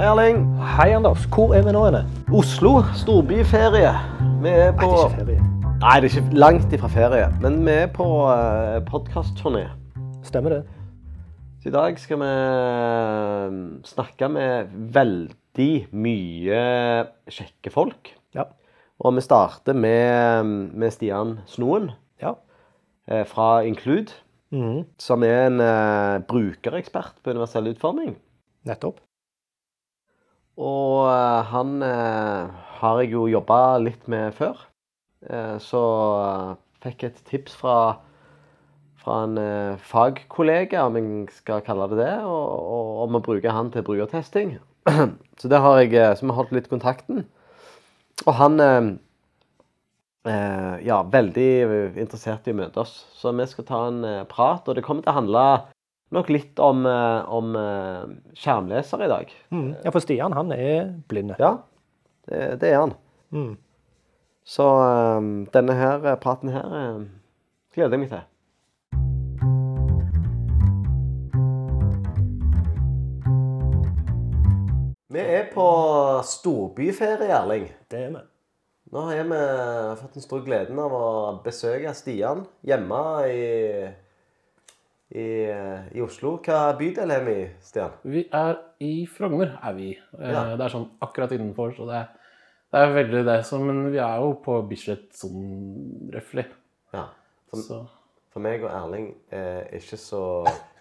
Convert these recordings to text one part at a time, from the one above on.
Hei, Erling. Hei, Anders. Hvor er vi nå inne? Oslo, storbyferie. Vi er på Nei, det er ikke ferie. Nei, det er ikke langt ifra ferie. Men vi er på uh, podkastturné. Stemmer det. Så i dag skal vi eh, snakke med veldig mye kjekke folk. Ja. Og vi starter med, med Stian Snoen Ja. eh, fra Include, Mhm. som er en uh, brukerekspert på universell utforming. Nettopp. Og eh, han eh, har jeg jo jobba litt med før. Eh, så fikk jeg et tips fra, fra en fagkollega, om jeg skal kalle det det, og, om å bruke han til brukertesting. så det har jeg, som har holdt litt kontakten. Og han ja, veldig interessert i å møte oss. Så vi skal ta en prat, og det kommer til å handle nok litt om, eh, om eh, skjermleser i dag. Mm. Ja, for Stian han er blind. Ja, det, det er han. Mm. Så eh, denne her praten her gleder jeg meg til. Vi er på storbyferie, Erling. Det er vi. Nå har vi fått den store gleden av å besøke Stian hjemme i, i, i Oslo. Hva bydel er vi i, Stian? Vi er i Frogner, er vi. Eh, Ja. Det er sånn akkurat innenfor, så det er, det er veldig det. Så, men vi er jo på Bislett sånn røftlig. Ja. For, Så for meg og Erling er ikke så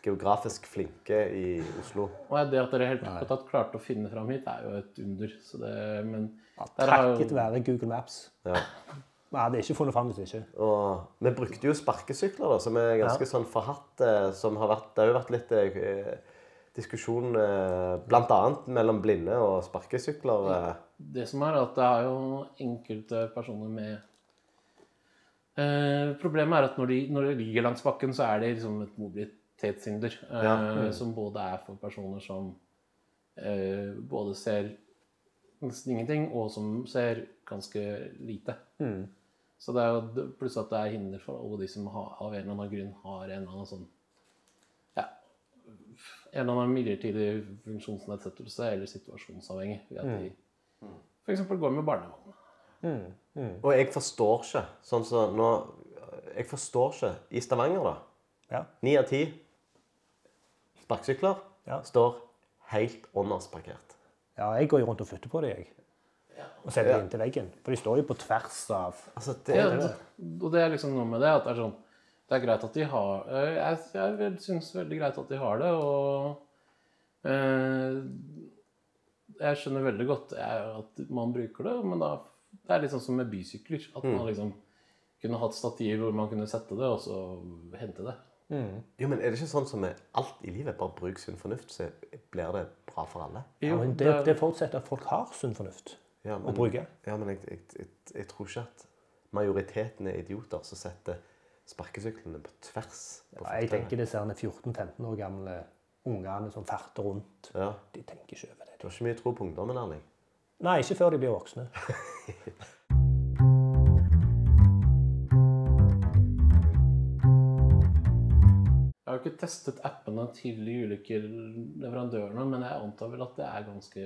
geografisk flinke i Oslo. og det at dere helt tatt klarte å finne fram hit, er jo et under. Så det, men ja, Takket jo være Google Maps. Ja. Vi hadde ikke funnet fram hvis ikke. Vi brukte jo sparkesykler, da, som er ganske sånn forhatt. Som har vært, det har jo vært litt eh, diskusjon eh, bl.a. mellom blinde og sparkesykler. Eh. Det som er at det er jo enkelte personer med eh, Problemet er at når de, når de ligger langs bakken, så er det liksom et mobilitetshinder. Eh, Ja. Som både er for personer som eh, både ser nesten ingenting, og som ser ganske lite. Så det er jo pluss at det er hinder for alle de som har, av en eller annen grunn har en eller annen sånn ja, en eller annen midlertidig funksjonsnedsettelse eller situasjonsavhengig. Ved at de f.eks. går med barnevogn. Og jeg forstår ikke sånn som nå Jeg forstår ikke I Stavanger, da. Ja. Av ti sparkesykler Ja. står helt undersparkert. ja, jeg går jo rundt og flytter på det, jeg. Og setter det inntil veggen. For de står jo på tvers av Altså, det, Ja, det, og det er liksom noe med det at det er sånn Det er greit at de har eh, Jeg, jeg syns veldig greit at de har det, og eh, Jeg skjønner veldig godt jeg, at man bruker det, men da Det er litt sånn som med bysykler. At man liksom kunne hatt stativ hvor man kunne sette det, og så hente det. Jo, men Er det ikke sånn som med alt i livet? Bare bruk sunn fornuft, så blir det bra for alle. ja, men det, det forutsetter at folk har sunn fornuft Ja, å bruke. Ja, men jeg, jeg, jeg, jeg tror ikke at majoriteten er idioter som setter sparkesyklene på tvers. På Ja, jeg tenker disse her 14-15 år gamle ungene som farter rundt. Ja. De tenker ikke over det. Du har ikke mye tro på ungdommen, Erling. Nei, ikke før de blir voksne. Jeg har jo ikke testet appene til de ulike leverandørene, men jeg antar vel at det er ganske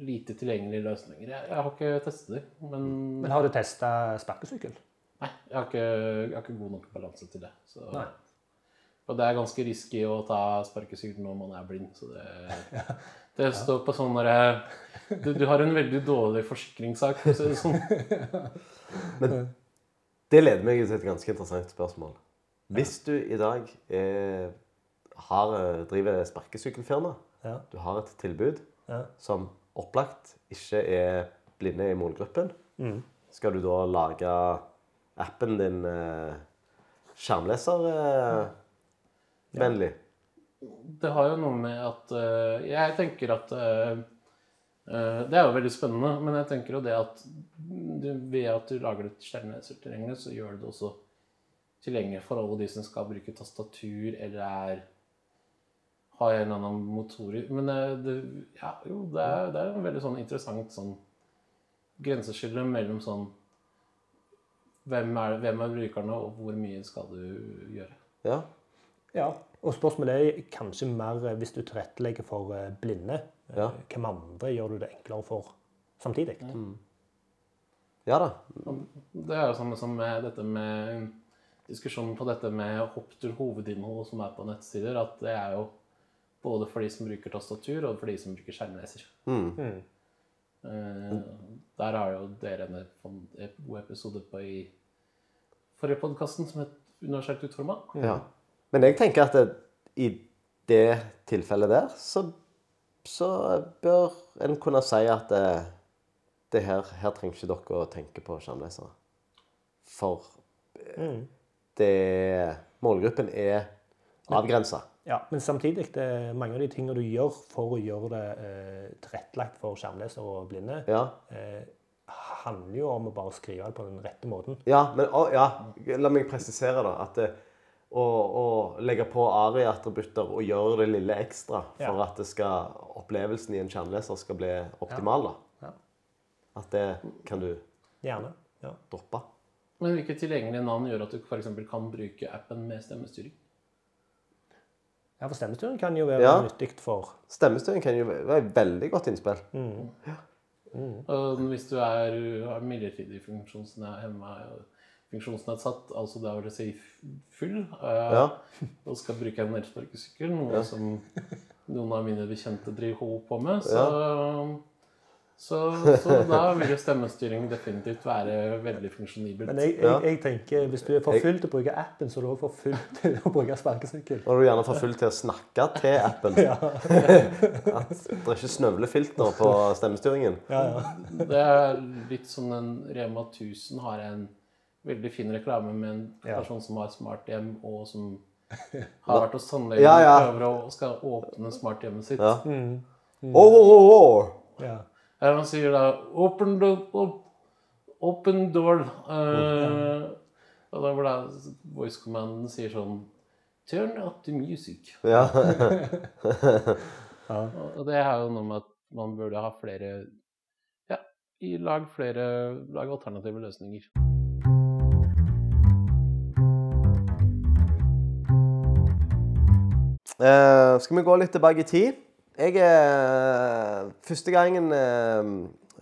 lite tilgjengelige løsninger. Jeg, jeg har ikke testet dem, men Men har du testa sparkesykkel? nei, jeg har, ikke, jeg har ikke god nok balanse til det. Så, Nei. Og det er ganske risky å ta sparkesykkel når man er blind, så det, det står på sånn derre du, du har en veldig dårlig forsikringssak, for å si det sånn. Det leder meg til et ganske interessant spørsmål. Hvis du i dag er, har, eh, driver sparkesykkelfirma, Ja. du har et tilbud Ja. som opplagt ikke er blinde i målgruppen, Mm. skal du da lage appen din eh, skjermleservennlig? Eh, vennlig? Det har jo noe med at eh, Jeg tenker at eh, eh, Det er jo veldig spennende, men jeg tenker jo det at du, ved at du lager det skjermleser tilgjengelig, så gjør du det også tilgjengelig for alle de som skal bruke tastatur eller er har en eller annen motor i. Men eh, det, ja, jo, det er, det er en veldig sånn interessant sånn grenseskille mellom sånn hvem er, hvem er brukerne, og hvor mye skal du gjøre? Ja. Ja, og spørsmålet er kanskje mer eh, hvis du tilrettelegger for eh, blinde. Ja. Hvem andre gjør du det enklere for samtidig? Ja da. Det er jo samme som med dette med diskusjonen på dette med hopp til hovedinnhold som er på nettsider, at det er jo både for de som bruker tastatur, og for de som bruker skjermleser. Mm. Mm. Uh, der har jo dere en en god episode på i forrige podkasten som het Universelt utforma. Ja. Men jeg tenker at det, i det tilfellet der, så, så bør en kunne si at det, det her, her trenger ikke dere å tenke på skjermlesere. For Mm. det, målgruppen er avgrensa. Ja, men samtidig, det er mange av de tingene du gjør for å gjøre det eh, tilrettelagt for skjermlesere og blinde, Ja. eh, handler jo om å bare skrive det på den rette måten. Ja, men å, ja, la meg presisere da, at det, å, å legge på ARI-attributter og gjøre det lille ekstra for Ja. at det skal, opplevelsen i en skjermleser skal bli optimal, da. Ja. At det kan du Gjerne. Ja. droppe. Men hvilke tilgjengelige navn gjør at du f.eks. kan bruke appen med stemmestyring? Ja, for stemmestyring kan jo være Ja. nyttig for Stemmestyring kan jo være et veldig godt innspill. Og hvis du er, er midlertidig funksjonshemma funksjonsnedsatt, altså det vil si full, eh, Ja. og skal bruke en elsparkesykkel, noe som noen av mine bekjente driver på med, så, så, så da vil jo stemmestyring definitivt være veldig funksjonibelt. Men jeg, jeg, jeg tenker, hvis du er for full til å bruke appen, så er du også for full til å bruke sparkesykkel. Og du gjerne for full til å snakke til appen. At det er ikke snøvlefilter på stemmestyringen. Ja, ja. Det er litt som en Rema 1000 har en veldig fin reklame med en person som har smarthjem, og som har vært hos tannlegen Ja, ja. og prøver å skal åpne smarthjemmet sitt. Ja. Mm. Mm. Oh, oh, oh, ja. Ja, Man sier da 'open door', op, open door Uh, Og da var da voice commanden sier sånn 'turn up the music'. Ja. Og det er jo noe med at man burde ha flere Ja, i lag flere lag alternative løsninger. Eh, skal vi gå litt tilbake i tid? Jeg er Første gangen eh,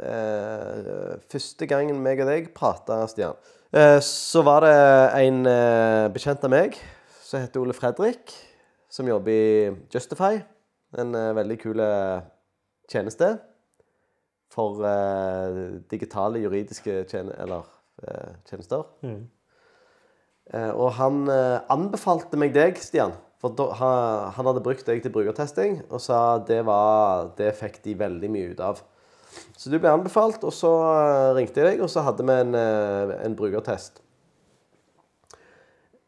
eh, Første gangen meg og deg prata, Stian, eh, så var det en eh, bekjent av meg som heter Ole Fredrik, som jobber i Justify. En eh, veldig kul eh, tjeneste for eh, digitale juridiske tjen eller, eh, tjenester. Mm. Eh, og han eh, anbefalte meg deg, Stian. For da, ha, han hadde brukt deg til brukertesting og sa det var Det fikk de veldig mye ut av. Så du ble anbefalt, og så eh, ringte jeg deg, og så hadde vi en, eh, en brukertest.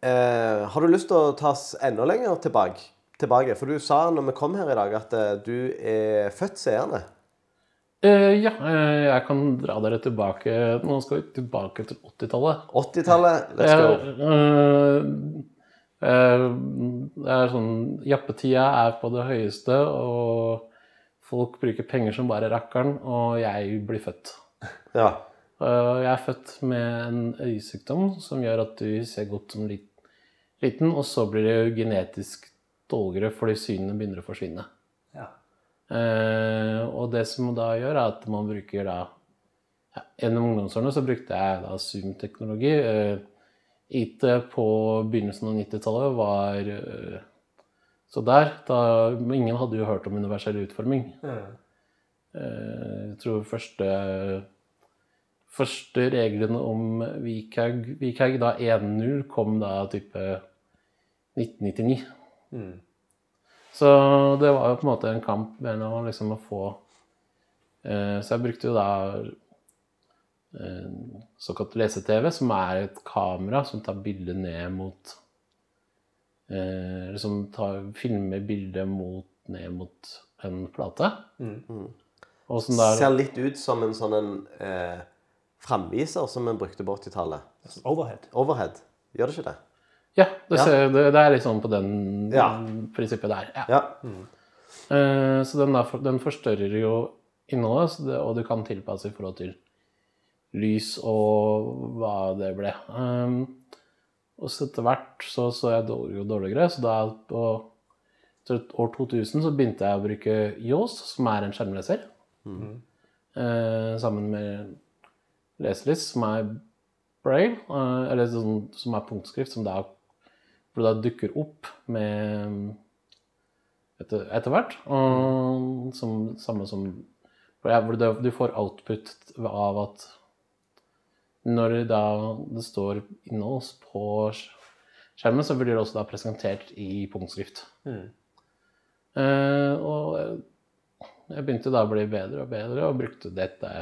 Eh, har du lyst til å ta oss enda lenger tilbake? tilbake? For du sa når vi kom her i dag, at eh, du er født seende. Eh, ja, jeg kan dra dere tilbake Nå skal vi tilbake til 80-tallet. 80-tallet. Let's go. Eh, det er sånn Jappetida er på det høyeste, og folk bruker penger som bare rakkeren, og jeg blir født. Ja. Eh, jeg er født med en øyesykdom som gjør at du ser godt som liten, og så blir det genetisk dårligere fordi synene begynner å forsvinne. Ja. Eh, og det som da gjør, er at man bruker da Gjennom ungdomsårene så brukte jeg da Zoom-teknologi. IT på begynnelsen av 90-tallet var eh, så der. Da, ingen hadde jo hørt om universell utforming. Mm. Jeg tror første Første reglene om WCAG, WCAG da 1.0 kom da type 1999. Mm. Så det var jo på en måte en kamp mellom liksom å få eh, Så jeg brukte jo da såkalt lese-TV, som er et kamera som tar bildet ned mot Eller som tar, filmer bildet mot, ned mot en plate. Mm. Og som da Ser litt ut som en sånn en eh, framviser som en brukte på 80-tallet. Overhead. Overhead. Gjør det ikke det? Ja, det, Ja. Ser, det, det er litt sånn på den Ja. prinsippet der. Ja. Ja. Eh, så den, der, den forstørrer jo innholdet, så det, og du kan tilpasse i forhold til lys og hva det ble. Um, Og så etter hvert så så jeg dårlig, dårligere, så da på år 2000 så begynte jeg å bruke Yaws, som er en skjermleser. Eh, sammen med Leselist, som er braille, uh, eller sånn, som er punktskrift, som da, da dukker opp med etter, etter hvert. Og som, samme som hvor jeg- hvor du får output av at når da det står innhold på skjermen, så blir det også da presentert i punktskrift. Eh, og jeg begynte da å bli bedre og bedre, og brukte dette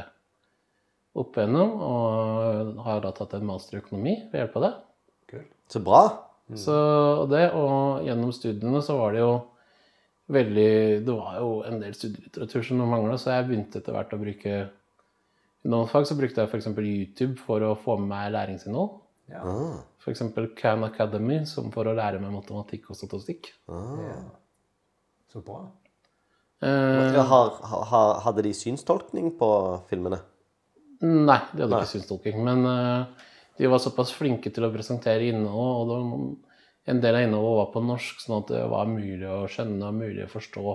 opp igjennom. Og har da tatt en master i økonomi ved hjelp av det. Cool. Så bra. Så det, og gjennom studiene så var det jo veldig Det var jo en del studielitteratur som mangla, så jeg begynte etter hvert å bruke I noen fag så brukte jeg f.eks. YouTube for å få med meg læringsinnhold. Ja. Ah, F.eks. Khan Academy som for å lære meg matematikk og statistikk. ah. ja. Så bra. Eh, har, har, hadde de synstolkning på filmene? Nei, de hadde Nei. ikke synstolking. Men uh, de var såpass flinke til å presentere innhold, og var, en del av innholdet var på norsk, sånn at det var mulig å skjønne og mulig å forstå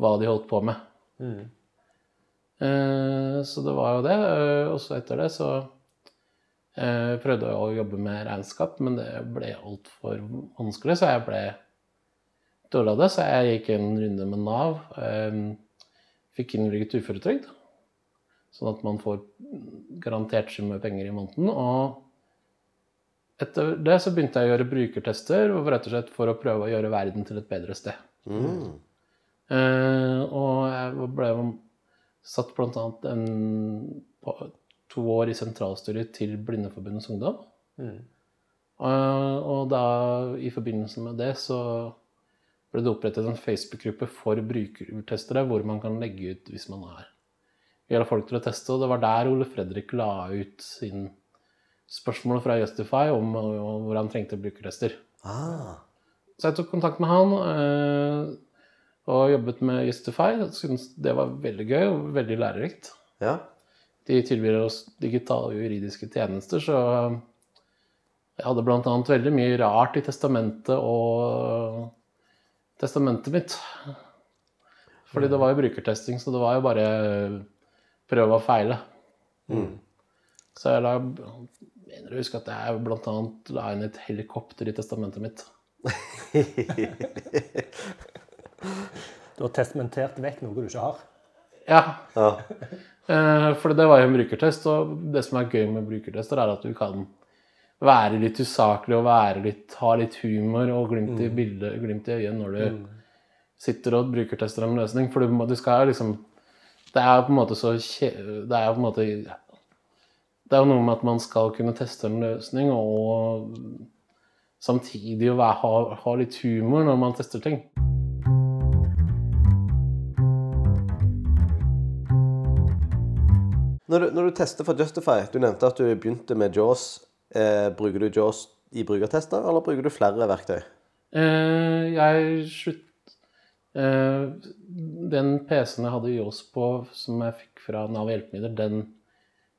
hva de holdt på med. Mm. Eh, så det var jo det. også og så etter det så jeg prøvde jeg å jobbe med regnskap, men det ble altfor vanskelig, så jeg ble dårlig av det. Så jeg gikk en runde med Nav. Eh, fikk innvilget uføretrygd, sånn at man får garantert sum med penger i måneden. Og etter det så begynte jeg å gjøre brukertester, rett og slett for å prøve å gjøre verden til et bedre sted. Mm. Eh, og jeg ble satt annet på, to år i sentralstyret til Blindeforbundets Ungdom. Mm. Eh, og da, i forbindelse med det, så ble det opprettet en Facebook-gruppe for brukertestere, hvor man kan legge ut hvis man er gjelder folk til å teste. Og det var der Ole Fredrik la ut sin spørsmål fra Justify om om hvor han trengte brukertester. Ah. Så jeg tok kontakt med han eh, og jobbet med Justify. Jeg Syntes det var veldig gøy og veldig lærerikt. Ja. De tilbyr oss digitale juridiske tjenester, så jeg hadde bl.a. veldig mye rart i testamentet og testamentet mitt. Fordi det var jo brukertesting, så det var jo bare prøve og feile. Så jeg la, mener å huske at jeg bl.a. la inn et helikopter i testamentet mitt. Du har testamentert vekk noe du ikke har. Ja, ja. Eh, For det var jo en brukertest, og det som er gøy med brukertester, er at du kan være litt usaklig og være litt, ha litt humor og glimt i bildet, glimt i øyet når du sitter og brukertester en løsning. For du, du skal jo liksom Det er jo på en måte så kje, Det er jo på en måte Det er jo noe med at man skal kunne teste en løsning, og samtidig å være, ha, ha litt humor når man tester ting. Når, du, når du tester for Justify, du nevnte at du begynte med Jaws. Eh, bruker du Jaws i brukertester, eller bruker du flere verktøy? Eh, jeg slutt... Eh, den PC-en jeg hadde Jaws på, som jeg fikk fra Nav hjelpemidler, den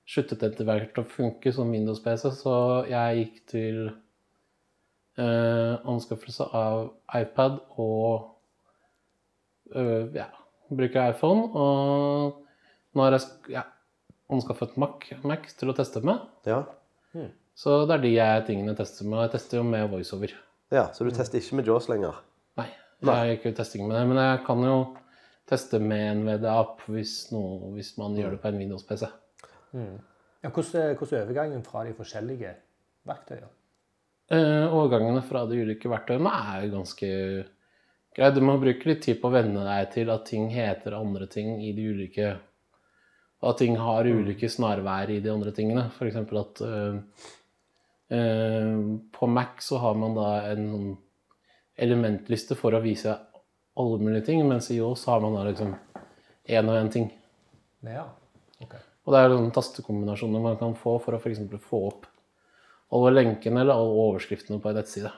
sluttet etter hvert å funke som Windows-PC, så jeg gikk til eh, anskaffelse av iPad og øh, ja, bruker iPhone. Og nå har jeg ja, anskaffet Mac, Mac til å teste med. Ja. Så det er de jeg tingene tester med. Jeg tester jo med VoiceOver. ja. Så du tester ikke med Jaws lenger? Nei, jeg har ikke testing med det. Men jeg kan jo teste med en VDA-app hvis, hvis man gjør det på en Windows-PC. Ja, hvordan, er- hvordan er overgangen fra de forskjellige verktøyene? Eh, overgangene fra de ulike verktøyene er jo ganske greit. Du må bruke litt tid på å venne deg til at ting heter andre ting i de ulike Og at ting har ulike snarveier i de andre tingene. F.eks. at uh, uh, på Mac så har man da en sånn elementliste for å vise alle mulige ting, mens i Yaws har man da liksom én og én ting. Ja. Okay. Og det er sånne tastekombinasjoner man kan få for å f.eks. få opp alle lenkene eller alle overskriftene på en nettside.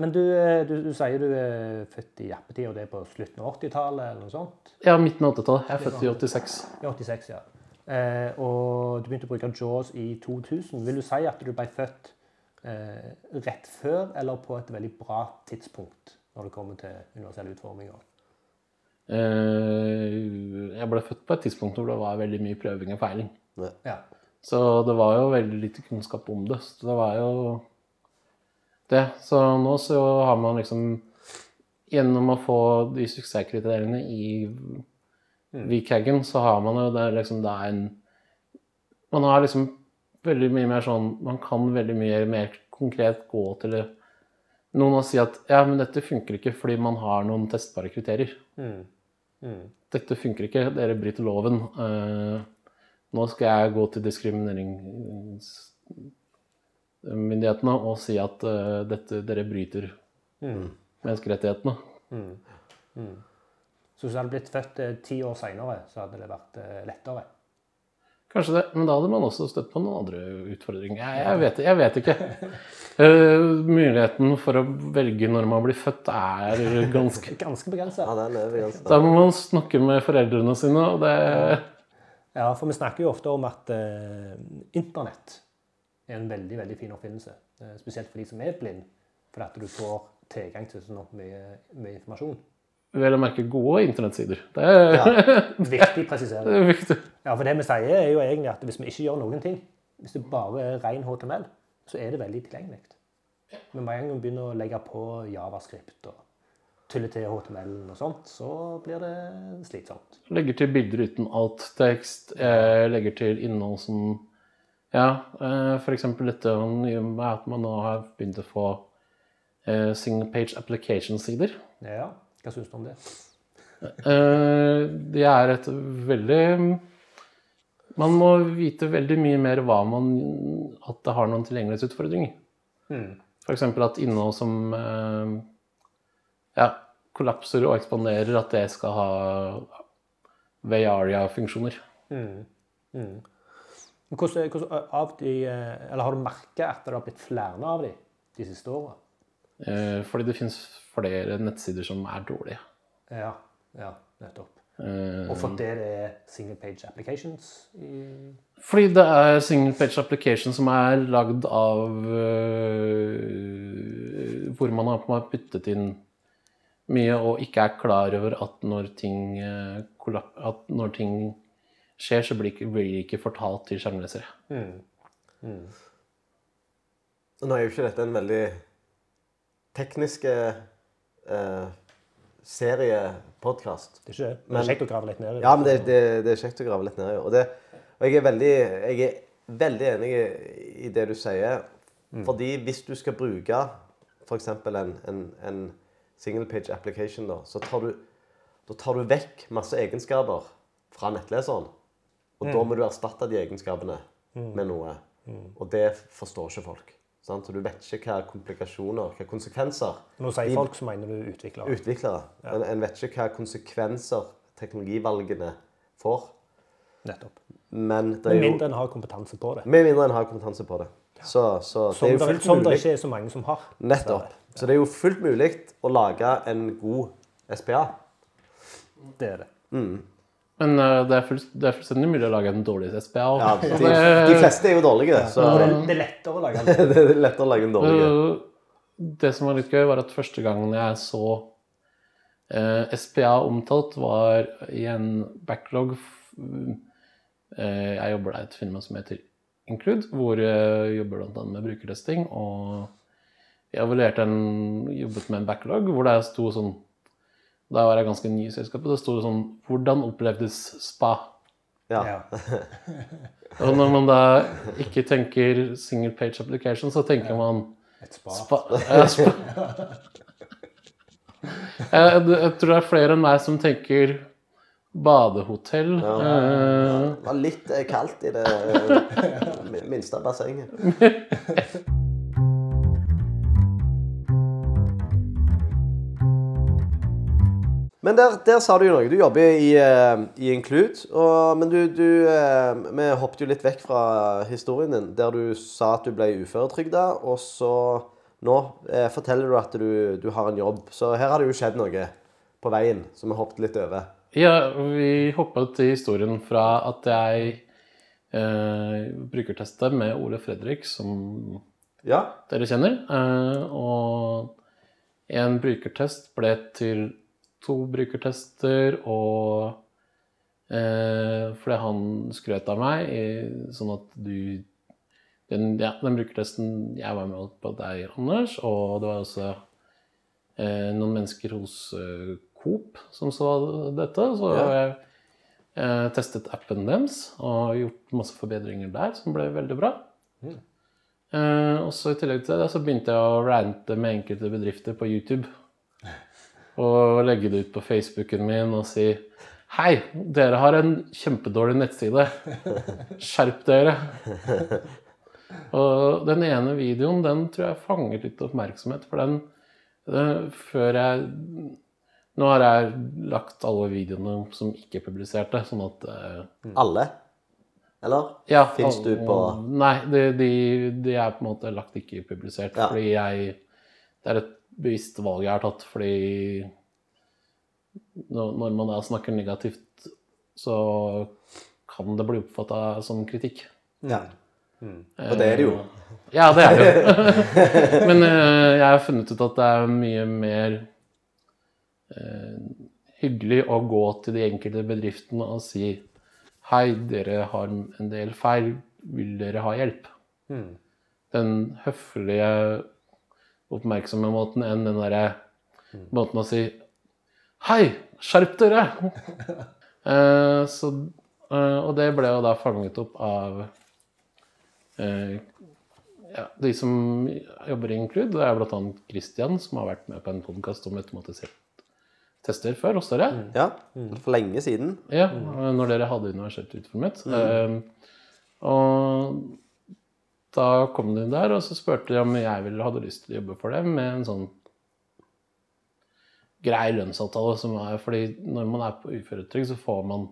Men du, eh, du, du sier du er født i jappetid, og det er på slutten av 80-tallet eller noe sånt? Ja, midten av 80-tallet. Jeg er født i 86. I 86, ja. Eh, og du begynte å bruke Jaws i 2000. Vil du si at du ble født eh, rett før eller på et veldig bra tidspunkt når det kommer til universelle utforminger? Eh, jeg ble født på et tidspunkt hvor det var veldig mye prøving og feiling. Ja. Så det var jo veldig lite kunnskap om det. Så det var jo det. Så nå så har man liksom Gjennom å få de suksesskriteriene i Weekhagen, så har man jo det er liksom det er en Man har liksom veldig mye mer sånn Man kan veldig mye mer konkret gå til det. noen og si at ja, men dette funker ikke fordi man har noen testbare kriterier. Mm. Mm. Dette funker ikke, dere bryter loven. Uh, nå skal jeg gå til diskrimineringsmyndighetene og si at uh, dette, dere bryter Mm. menneskerettighetene. Mm. Mm. Så hvis du hadde blitt født eh, ti år seinere, så hadde det vært eh, lettere? Kanskje det, men da hadde man også støtt på noen andre utfordringer. Jeg, jeg, vet, jeg vet ikke. Uh, muligheten for å velge når man blir født, er ganske Ganske begrensa. Ja, begrenset. Da må man snakke med foreldrene sine, og det Ja, for vi snakker jo ofte om at uh, internett er en veldig veldig fin oppfinnelse. Eh, spesielt for de som er blind, for at du får tilgang til sånn mye, mye informasjon. Vel å merke gode internettsider. Det er, Ja, Viktig presisering. er viktig. Ja, for det vi sier er jo egentlig at hvis vi ikke gjør noen ting, hvis det bare er ren HTML, så er det veldig tilgjengelig. Men med en gang vi begynner å legge på javascript og tulle til HTML og sånt, så blir det slitsomt. Legger til bilder uten alt-tekst. Eh, legger til innhold som Ja, eh, f.eks. dette med at man nå har begynt å få eh, single page application-sider. Ja, hva syns du om det? Eh, det er et veldig Man må vite veldig mye mer hva man At det har noen tilgjengelighetsutfordringer. Mm. F.eks. at innhold som ja, kollapser og ekspanderer, at det skal ha Vayaria-funksjoner. Mm. Mm. Hvordan, hvordan av de, eh, eller har du merka at det har blitt flere av de de siste åra? Eh, fordi det finnes flere nettsider som er dårlige. Ja, ja, nettopp. Eh, Og for det er single page applications fordi det er single page applications som er lagd av eh, Hvor man har på puttet inn mye og ikke er klar over at når ting, at når ting skjer, så blir, det ikke fortalt til skjermlesere. mm. Mm. Nå er jo ikke dette en veldig teknisk eh, seriepodkast. Det er ikke det. Det er kjekt å grave litt ned i det. Ja, men det, det, det er kjekt å grave litt ned i. Og, det, og jeg, er veldig, jeg er veldig enig i, det du sier. Fordi hvis du skal bruke f.eks. En, en, en single page application, da, så tar du, da tar du vekk masse egenskaper fra nettleseren. Og da må du erstatte de egenskapene med noe. Og det forstår ikke folk. Sant? Så du vet ikke hva komplikasjoner, hva konsekvenser Når du sier folk, så mener du utviklere. utviklere. En, en vet ikke hva konsekvenser teknologivalgene får. Nettopp. Men det er jo mindre en har kompetanse på det. Med mindre en har kompetanse på det. Så, så Som det er som det ikke er så mange som har. Nettopp. Så det er jo fullt mulig å lage en god SPA. Det er det. Men eh, det, er full, det er fullstendig mulig å lage en dårlig SPA. Ja, Så de, de fleste er jo dårlige, så det, er- det er lettere å lage den. det er lettere å lage en dårlig. Det som var litt gøy, var at første gangen jeg så eh, SPA omtalt, var i en backlog eh, Jeg jobber der i et firma som heter Include, hvor jeg jobber blant annet med brukertesting. Og jeg evaluerte en, jobbet med en backlog hvor det sto sånn Da var jeg ganske ny i selskapet. Det sto sånn Hvordan opplevdes spa? Ja. Ja. Og når man da ikke tenker single page application, så tenker man Et spa. Spa, ja, spa. Jeg, jeg tror det er flere enn meg som tenker badehotell. Ja, Det var litt eh, kaldt i det eh, minste bassenget. Men der, der sa du jo noe. Du jobber i, eh, i Include. Og, men du, du eh, Vi hoppet jo litt vekk fra historien din, der du sa at du ble uføretrygda, og så nå eh, forteller du at du, du har en jobb. Så her har det jo skjedd noe på veien som vi hoppet litt over. Ja, vi hoppet til historien fra at jeg eh, brukertestet med Ole Fredrik, som Ja. dere kjenner. Eh, og en brukertest ble til to brukertester, og eh, fordi han skrøt av meg, i, sånn at du den, ja, den brukertesten jeg var med på deg, Anders, og det var også eh, noen mennesker hos eh, Coop som så dette. Så Ja. jeg eh, testet appen deres og gjort masse forbedringer der, som ble veldig bra. Eh, og så I tillegg til det så begynte jeg å rante med enkelte bedrifter på YouTube. Og legge det ut på Facebooken min og si Hei, dere har en kjempedårlig nettside. Skjerp dere. Og den ene videoen den tror jeg fanget litt oppmerksomhet, for den den Før jeg Nå har jeg lagt alle videoene som ikke er publiserte, sånn at uh, Alle? Eller? ja, Finns du på Nei, de, de, de er på en måte lagt ikke publisert. Ja. Fordi jeg Det er et bevisst valg jeg har tatt, fordi når, man da snakker negativt, så kan det bli oppfatta som kritikk. Ja. Og det er det jo. Ja, det er det jo. Men eh, jeg har funnet ut at det er mye mer eh, hyggelig å gå til de enkelte bedriftene og si Hei, dere har en del feil. Vil dere ha hjelp? Den høflige, oppmerksomme måten enn den derre måten å si Hei, skjerp dere! Eh, så, eh, og det ble jo da fanget opp av eh, ja, de som jobber i Include. Det er bl.a. Christian, som har vært med på en podkast om automatisert tester før hos dere. Ja. For lenge siden. Ja, når dere hadde universelt utformet. Mm. og da kom de der, og så spurte de om jeg ville hadde lyst til å jobbe for dem med en sånn grei lønnsavtale. Som er, fordi når man er på uføretrygd, så får man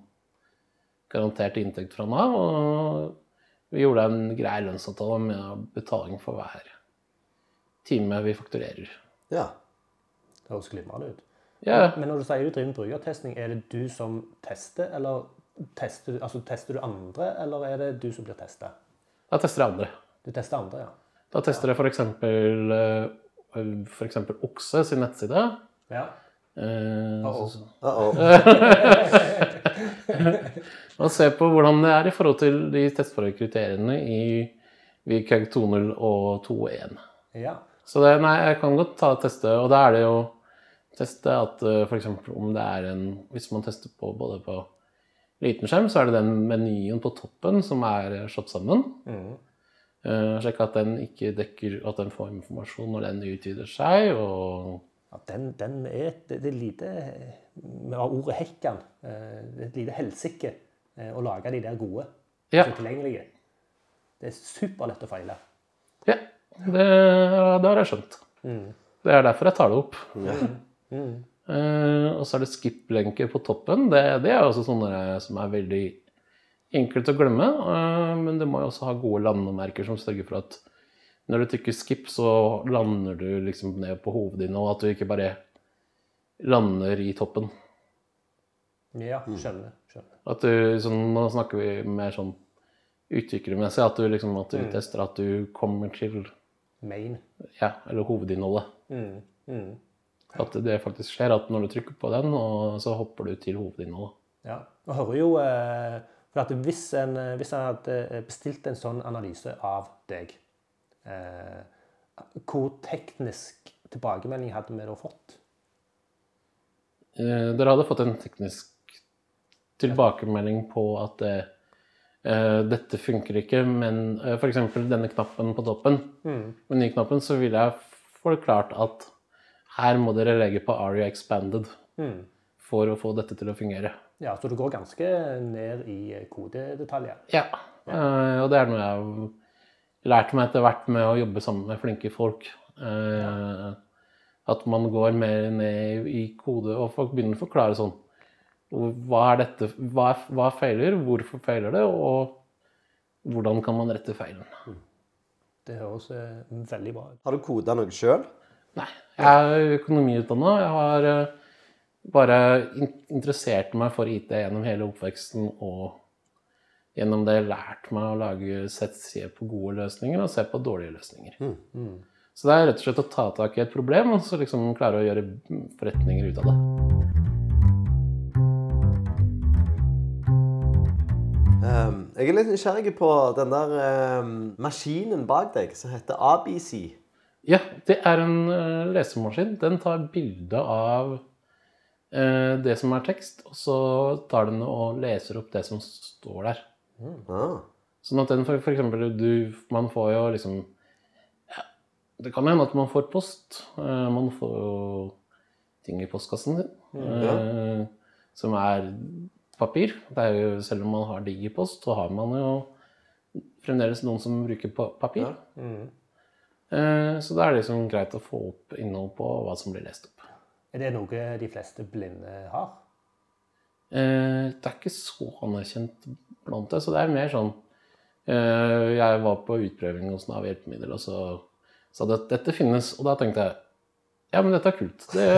garantert inntekt fra Nav. Og vi gjorde en grei lønnsavtale med betaling for hver time vi fakturerer. Ja. Det høres glimrende ut. Ja, Men når du sier du driver med brukertesting, er det du som tester, eller tester, altså, tester du andre, eller er det du som blir testa? Jeg tester andre. Du tester andre, ja. Da tester jeg f.eks. For eksempel Okse sin nettside. Ja. Eh, Uh-oh. Uh-oh. Og se på hvordan det er i forhold til de testforholdskriteriene i VKG 2.0 og 2.1. ja. Så det, nei, jeg kan godt ta og teste, og da er det jo teste at f.eks. for eksempel om det er en Hvis man tester på både på liten skjerm, så er det den menyen på toppen som er slått sammen. Mhm. Uh, Sjekke at den ikke dekker At den får informasjon når den utvider seg, og ja den, den er et, det er lite Vi har ordet hekkan. Eh, Det er et lite helsike eh, å lage de der gode. Ja. som er tilgjengelige. Det er superlett å feile. Ja, det, det har jeg skjønt. Det er derfor jeg tar det opp. Eh, og så er det skip-lenker på toppen. Det, det er også sånne som er veldig enkelt å glemme. eh, men du må jo også ha gode landemerker som sørger for at når du trykker skip, så lander du liksom ned på hovedet ditt, og At du ikke bare lander i toppen. Ja, skjønner. skjønner. At du, sånn, nå snakker vi mer sånn utviklermessig. At du liksom at du tester at du kommer til Main. ja, eller hovedinnholdet. Mm. Mm. At det faktisk skjer. At når du trykker på den, og så hopper du til hovedinnholdet. Ja. Og hører jo eh, for at hvis en, eh, hvis en hadde bestilt en sånn analyse av deg, eh, hvor teknisk tilbakemelding hadde vi da fått? Eh, dere hadde fått en teknisk tilbakemelding på at eh, eh, dette funker ikke, men eh, f.eks. denne knappen på toppen, menyknappen, så ville jeg forklart at her må dere legge på Aria Expanded Mm. for å få dette til å fungere. Ja, så du går ganske ned i kodedetaljer. Ja, eh, og det er noe jeg har lært meg etter hvert med å jobbe sammen med flinke folk. Eh, At man går mer ned i kode, og folk begynner å forklare sånn Hva er dette? Hva, er, hva feiler? Hvorfor feiler det? Og hvordan kan man rette feilen? Det høres eh, veldig bra ut. Har du koda noe sjøl? Nei, jeg er økonomiutdanna. Jeg har eh, bare in interessert meg for IT gjennom hele oppveksten og gjennom det lært meg å lage sett, se på gode løsninger og se på dårlige løsninger. Så det er rett og slett å ta tak i et problem og så liksom klare å gjøre forretninger ut av det. Um, jeg er litt nysgjerrig på den der um, maskinen bak deg som heter ABC. Ja, det er en uh, lesemaskin. Den tar bilde av det som er tekst, og så tar den og leser opp det som står der. Ah. Sånn at den for, for eksempel, du, man får jo liksom ja, Det kan hende at man får post. Eh, man får jo ting i postkassen sin eh, som er papir. Det er jo, selv om man har digipost, så har man jo fremdeles noen som bruker papir. Ja. Eh, så da er det liksom greit å få opp innhold på hva som blir lest opp. Er det noe de fleste blinde har? Eh, det er ikke så anerkjent blant det, så det er mer sånn eh, Jeg var på utprøving hos Nav hjelpemiddel, og så sa de at dette finnes, og da tenkte jeg ja, men dette er kult. Det,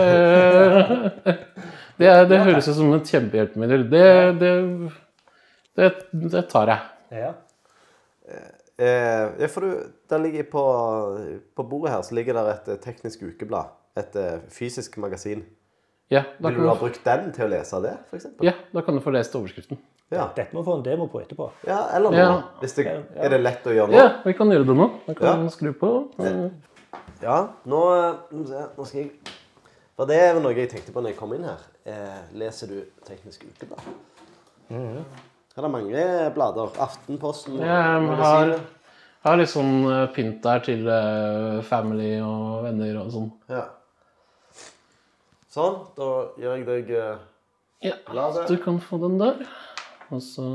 det, er- det høres ut som et kjempehjelpemiddel. Det, det, det, det tar jeg. Ja. Eh, for du, der ligger på, på bordet her så ligger det et eh, teknisk ukeblad. Et eh, fysisk magasin. Ja da, Vil du ha brukt den til å lese det, f.eks.? ja, da kan du få lest overskriften. Ja. Dette må vi få en demo på etterpå. ja, eller nå. Ja. Hvis det, er det lett å gjøre nå? Ja, vi kan gjøre det nå. Vi kan Ja. skru på. Ja, nå, eh, nå skal jeg- For det er noe jeg tenkte på når jeg kom inn her. Eh, leser du Teknisk Ukeblad? Mhm. Her er det mange blader. Aftenposten, Jeg har, har litt sånn pynt der til family og venner og sånn. Ja. Sånn. Da gir jeg deg eh, Ja, Bladet. du kan få den der. Og så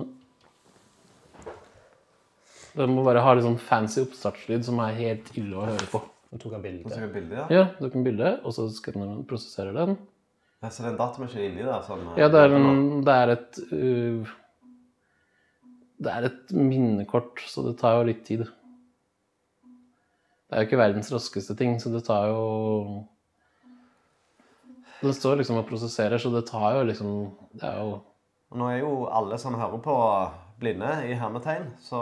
Den må bare ha litt sånn fancy oppstartslyd som er helt ille å høre på. Nå tok han bilde. et bilde, ja. Ja, du kan bilde, og så skanner den, prosesserer den. ja. Så det er en datamaskin inni der? Sånn, eh, Ja, det er, en, det er et uh, Det er et minnekort, så det tar jo litt tid. Det er jo ikke verdens raskeste ting, så det tar jo Den står liksom og prosesserer, så det tar jo liksom Det er jo Og Nå er jo alle som hører på, blinde i hermetegn. Så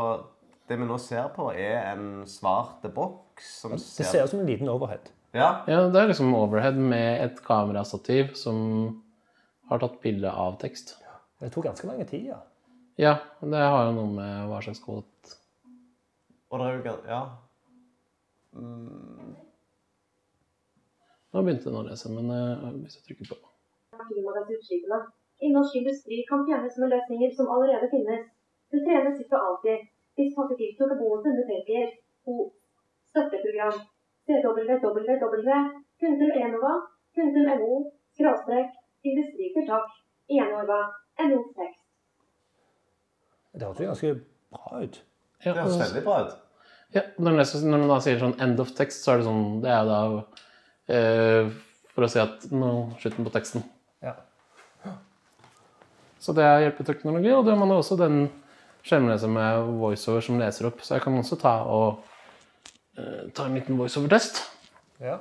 det vi nå ser på, er en svart boks som Det ser ut som en liten overhead. Ja. Ja, det er liksom overhead med et kamerastativ som har tatt bilde av tekst. Det tok ganske lang tid, ja. Ja, det har jo noe med hva slags kvot Og det er jo Ja. Nå begynte den å lese, men uh, hvis jeg trykker på klimagassutslippene. I norsk industri kan fjernes med løsninger som allerede finnes. Det trenes ikke alltid. Er gode fundetenker. O. Støtteprogram. www.enova.no skråstrek industritiltak. Enova. NO tekst. Det hørtes ganske bra ut. ja, Det høres veldig bra ut. ja, når, den da sier sånn 'end of text', så er det sånn Det er da for å si at nå slutten på teksten. Ja. Så det er hjelpeteknologi, og det har man jo også den skjermleser med voiceover som leser opp. Så jeg kan også ta og uh, ta en liten voiceover-test. ja.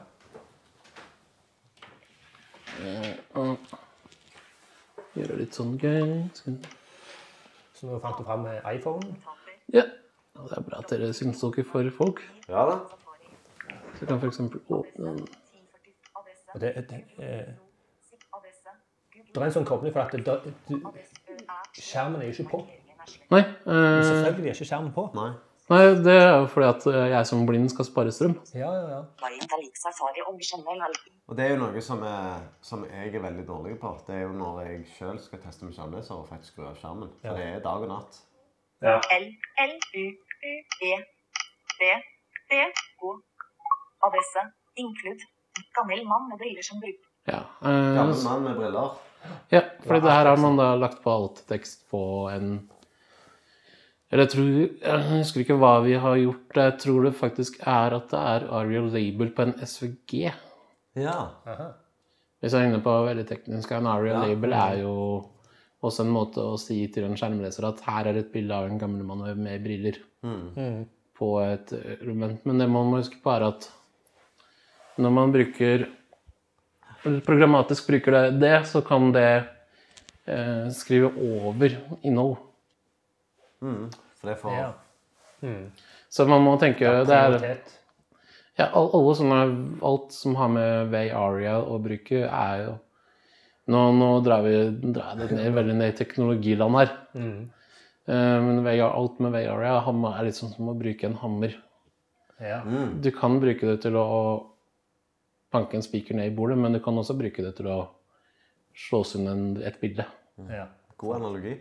Uh, gjøre litt sånn gøy. Skal Så nå fant du fram med iPhone. Ja. Og Det er bra at dere syns dere for folk. Ja da. Så jeg kan f.eks. åpne den. Og det, det, eh, det er en sånn kobling for at det, det, du, skjermen er jo ikke på. Nei, eh, Selvfølgelig er ikke skjermen på. Nei. nei, det er jo fordi at eh, jeg som blind skal spare strøm. Ja, ja, ja. Og det er jo noe som, er, som jeg er veldig dårlig på. Det er jo når jeg sjøl skal teste med skjermleser og faktisk skru av skjermen. For Ja. det er dag og natt. ja. L, L, U, U, E, D, D, O, Adresse. Include. Gammel mann med briller som bruker Ja, eh, Gammel mann med briller. ja fordi det her har man da lagt på alt tekst på en Eller jeg tror Jeg husker ikke hva vi har gjort. Jeg tror det faktisk er at det er Arial Label på en SVG. Ja. Aha. Hvis jeg er inne på veldig teknisk, en Arial Ja. Label er jo også en måte å si til en skjermleser at her er et bilde av en gammel mann med briller. Mm. Mm. på et element. Men det man må huske på, er at når man bruker programmatisk bruker det, det så kan det eh, skrive over innhold. For det får Ja. Så man må tenke det er, ja, all- alle sånne, Alt som har med Way Aria å bruke, er jo Nå, nå drar vi drar jeg det ned, veldig ned i teknologiland her. Eh, men alt med Way Aria er litt sånn som å bruke en hammer. Ja. Du kan bruke det til å banke en spiker ned i bordet, men du kan også bruke det til å slå sammen et bilde. ja. God analogi.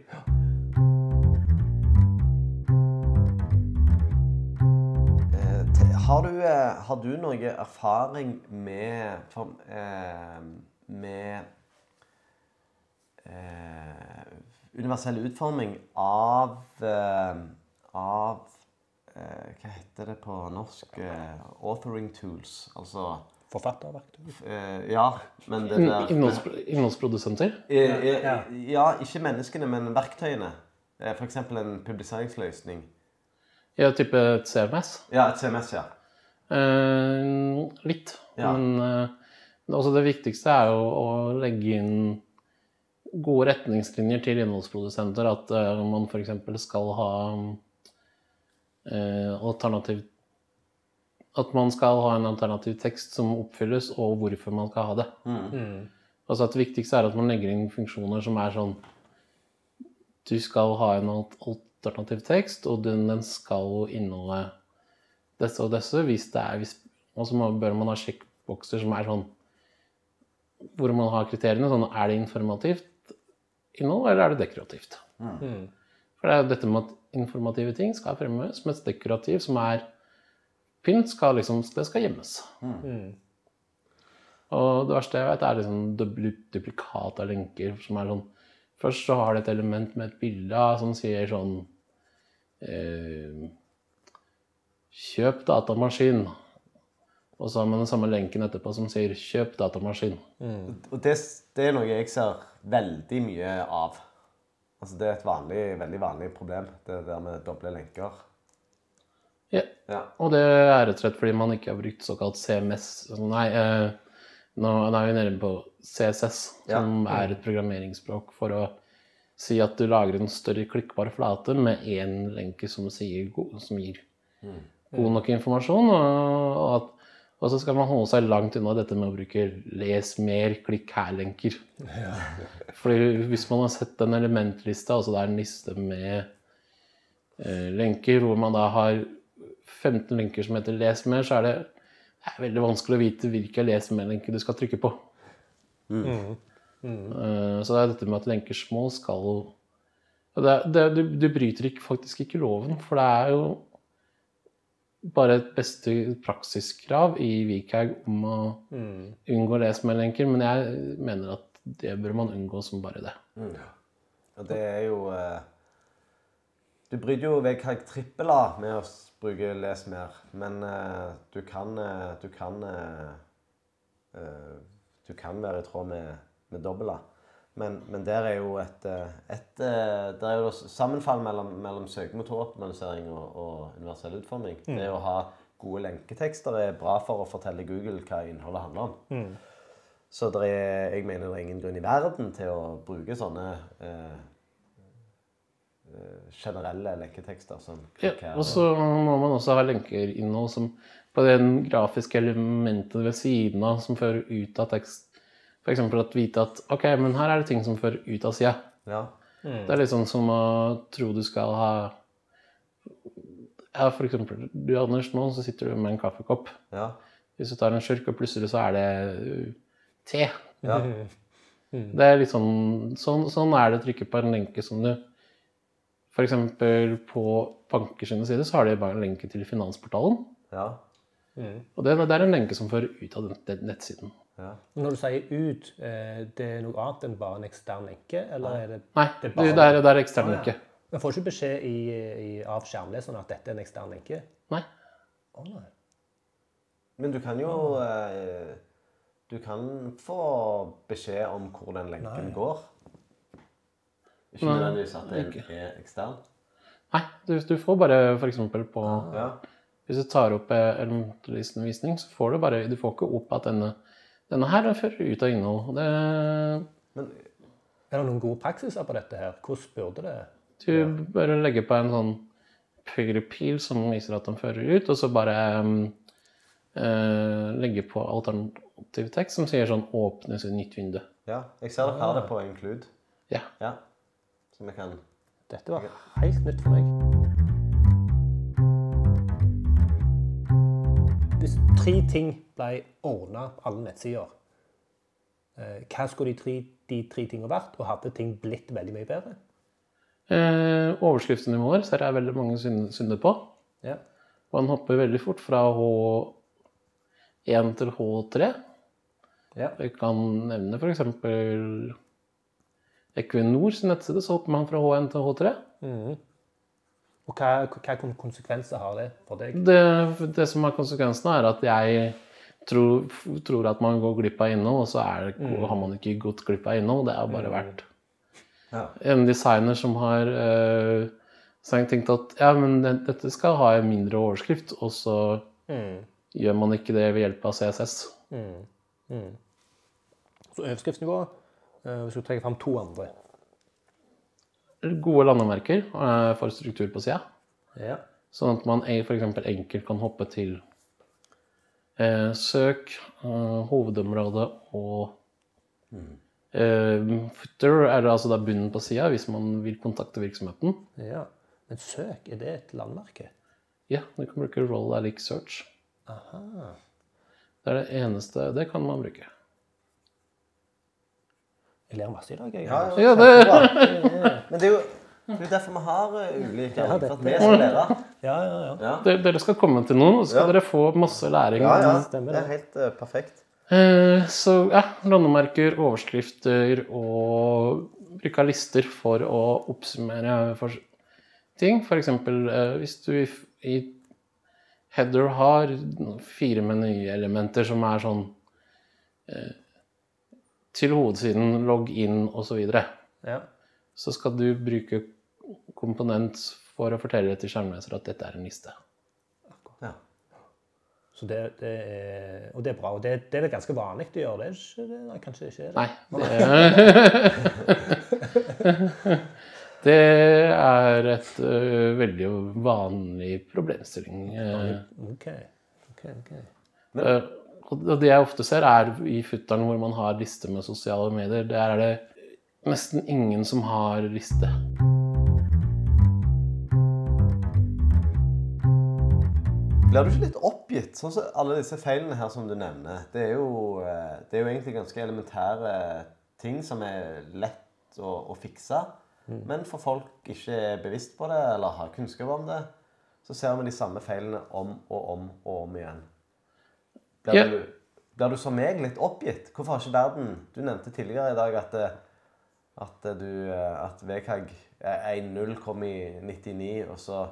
Eh, Har du, eh, har du noe erfaring med for, eh, med eh, universell utforming av eh, av eh, Hva heter det på norsk? Authoring tools. Altså Forfatterverktøy. eh, Ja, men det der innholdsprodusenter. Eh, eh, Ja. Ja, ikke menneskene, men verktøyene. F.eks. En publiseringsløsning. Ja, type et CMS. Ja, et CMS, ja. Eh, litt. Ja. Men eh, også det viktigste er jo å legge inn gode retningslinjer til innholdsprodusenter. At eh, man f.eks. skal ha eh, alternativ At man skal ha en alternativ tekst som oppfylles, og hvorfor man skal ha det. Altså at Det viktigste er at man legger inn funksjoner som er sånn Du skal ha en alternativ tekst, og den, den skal inneholde disse og disse hvis det er hvis, Og så bør man ha sjekkbokser som er sånn Hvor man har kriteriene. Sånn er det informativt innhold, eller er det dekorativt? For det er jo dette med at informative ting skal fremmes, mens dekorativ, som er pynt, skal liksom, det skal gjemmes. Og det verste jeg vet, er liksom dupli- duplikat av lenker. som er sånn, Først så har det et element med et bilde som sier sånn eh, Kjøp datamaskin. Og så har man den samme lenken etterpå som sier 'kjøp datamaskin'. Og det, det er noe jeg ser veldig mye av. Altså, det er et vanlig, veldig vanlig problem, det der med doble lenker. Ja. Ja. Og det er rett og slett fordi man ikke har brukt såkalt CMS. Altså, Nei, eh, nå, er vi nede på CSS, som er et programmeringsspråk for å si at du lager en større klikkbar flate med én lenke som, sier, go- som gir god nok informasjon. Og, at, og så skal man holde seg langt unna dette med å bruke 'les mer, klikk her'-lenker. Fordi hvis man har sett den elementlista, altså det er en liste med eh, lenker hvor man da har 15 lenker som heter 'les mer', så er det, det er veldig vanskelig å vite hvilke les mer-lenker du skal trykke på. Eh, så det er dette med at lenker små skal og det, det, du, du bryter ikke, faktisk ikke loven, for det er jo bare et beste praksiskrav i Wikhaug om å unngå les-med-lenker, men jeg mener at det bør man unngå som bare det. Og det er jo eh, Du bryter jo VKG trippel A med å bruke les mer, men eh, du kan eh, Du kan eh, eh, Du kan være i tråd med, med dobbel A. Men, men der er jo et, et Der er jo sammenfall mellom, mellom søkemotoroptimalisering og, og universell utforming. Det å ha gode lenketekster er bra for å fortelle Google hva innholdet handler om. Så det er, jeg mener det er ingen grunn i verden til å bruke sånne eh, generelle lenketekster som Ja, og så må man også ha lenkerinnhold som på den grafiske elementet ved siden av som fører ut av tekst. F.eks. at vite at ok, men her er det ting som fører ut av sida. Ja. Det er litt sånn som å tro du skal ha Ja, for eksempel, du Anders, nå så sitter du med en kaffekopp. Ja. Hvis du tar en slurk, og plutselig så er det uh, te. ja. Det er litt sånn, sånn, sånn er det å trykke på en lenke som du F.eks. på banker sine sider så har de bare en lenke til Finansportalen. ja. Og det, det er en lenke som fører ut av den, den nettsiden. ja. Når du sier ut, eh, det er noe annet enn bare en ekstern lenke? Eller er det Nei, Det er det, bare- det er, det er ekstern ja. lenke. Man får ikke beskjed i, i, av skjermleseren at dette er en ekstern lenke? Nei. Oh, nei. Men du kan jo eh, Du kan få beskjed om hvor den lenken Nei. går. Ikke nødvendigvis at den ikke. er ekstern. Nei, du, du får bare f.eks. på Ja. Hvis du tar opp en elementlisten-visning, så får du bare Du får ikke opp at denne, denne her fører ut av innhold. Det, Men Er det noen gode praksiser på dette her? Hvordan burde det du bare legger på en sånn høyre pil som viser at den fører ut, og så bare um, uh, legge på alternativ tekst som sier sånn 'åpnes i nytt vindu'. ja, jeg ser dere har det på include. Ja. Ja. Så vi kan Dette var helt nytt for meg. Hvis tre ting ble ordna på alle nettsider, eh, hva skulle de tre, de tre tingene vært, og hadde ting blitt veldig mye bedre? Eh, overskriftsnivåer ser jeg veldig mange synder på. Ja. Og han hopper veldig fort fra H1 til H3. Ja. Jeg kan nevne f.eks. Equinor sin nettside, så hopper man fra H1 til H3. Og hva, hva konsekvenser har det for deg? Det, det som er konsekvensen, er at jeg tror, tror at man går glipp av innhold, og så er det, har man ikke gått glipp av innhold. Det har bare vært Ja. en designer som har øh, tenkt at ja, men dette skal ha en mindre overskrift, og så gjør man ikke det ved hjelp av CSS. Så overskriftsnivå, eh, hvis du trekker fram to andre. Gode landemerker eh, for struktur på sida. Ja. Sånn at man f.eks. enkelt kan hoppe til eh, søk, eh, hovedområde og eh, footer, er det altså da bunnen på sida hvis man vil kontakte virksomheten. ja. Men søk, er det et landmerke? Ja, du kan bruke roll alic search. Aha. Det er det eneste Det kan man bruke. Jeg ler masse i dag, jeg. Ja, Ja, det, Men det er jo det er jo derfor vi har uh, ulike Ja, for det- at vi skal lære. ja, ja. ja. Ja, dere skal komme til noen, og så skal Ja. dere få masse læring. ja. ja. Stemmer Det er helt uh, perfekt. Uh, så ja, landemerker, overskrifter og bruk av lister for å oppsummere for ting. Eksempel eh, hvis du i, i header har fire menyelementer som er sånn eh, til hovedsiden, logg inn osv. Så, ja. så skal du bruke komponent for å fortelle til skjermleser at dette er en liste. Ja. Så det, det er, og det er bra. Og det, det er ganske vanlig å gjøre. Det ikke det? Nei, kanskje ikke det. Nei, det, det er et uh, veldig vanlig problemstilling. eh, Ok. ok, ok. ø, og det jeg ofte ser, er i futteren hvor man har liste med sosiale medier. Der er det nesten ingen som har liste. Blir du ikke litt oppgitt? Sånn som alle disse feilene her som du nevner. Det er jo, eh, det er jo egentlig ganske elementære ting som er lett å, å fikse. Men for folk ikke er bevisst på det eller har kunnskap om det, så ser vi de samme feilene om og om og om igjen. Blir, Ja. du, blir du som meg litt oppgitt? Hvorfor har ikke verden Du nevnte tidligere i dag at, eh, at, du, eh, at VKG 1.0 kom i 99, og så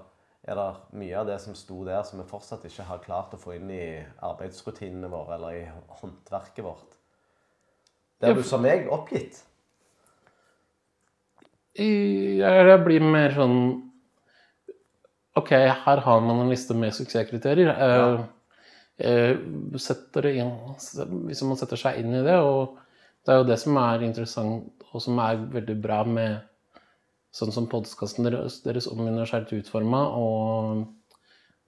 er det mye av det som sto der som vi fortsatt ikke har klart å få inn i arbeidsrutinene våre eller i håndverket vårt. Blir du som meg oppgitt? Jeg blir mer sånn OK, her har man en liste med suksesskriterier. Ja. eh, inn, hvis man setter seg inn i det, og det er jo det som er interessant, og som er veldig bra med sånn som podkasten deres, deres om universelt utforma, og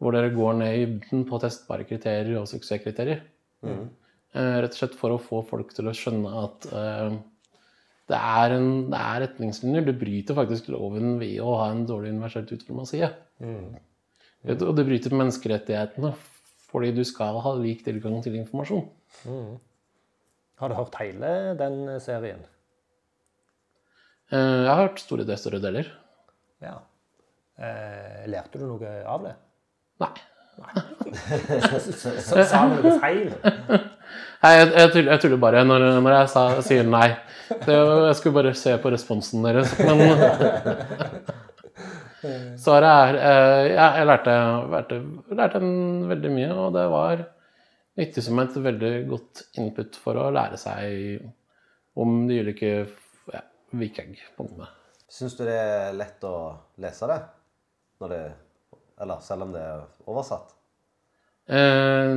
hvor dere går ned i dybden på testbare kriterier og suksesskriterier. Mm. rett og slett for å få folk til å skjønne at uh, det er, en, det er retningslinjer. Du bryter faktisk loven ved å ha en dårlig universelt utforma side. Mm. Mm. Og du bryter menneskerettighetene fordi du skal ha lik tilgang til informasjon. Har du hørt hele den serien? Eh, Jeg har hørt store deler, større deler. Ja. Eh, lærte du noe av det? Nei. Så, sa du noe feil? Nei, jeg, jeg tuller bare når, når jeg sa, sier nei. Det, jeg skulle bare se på responsen deres. Men svaret er eh, ja, Jeg lærte, lærte, lærte en veldig mye, og det var nyttig som et veldig godt input for å lære seg om de ulike ja, vikingpunktene. Syns du det er lett å lese det? Det Eller selv om det er oversatt? Eh,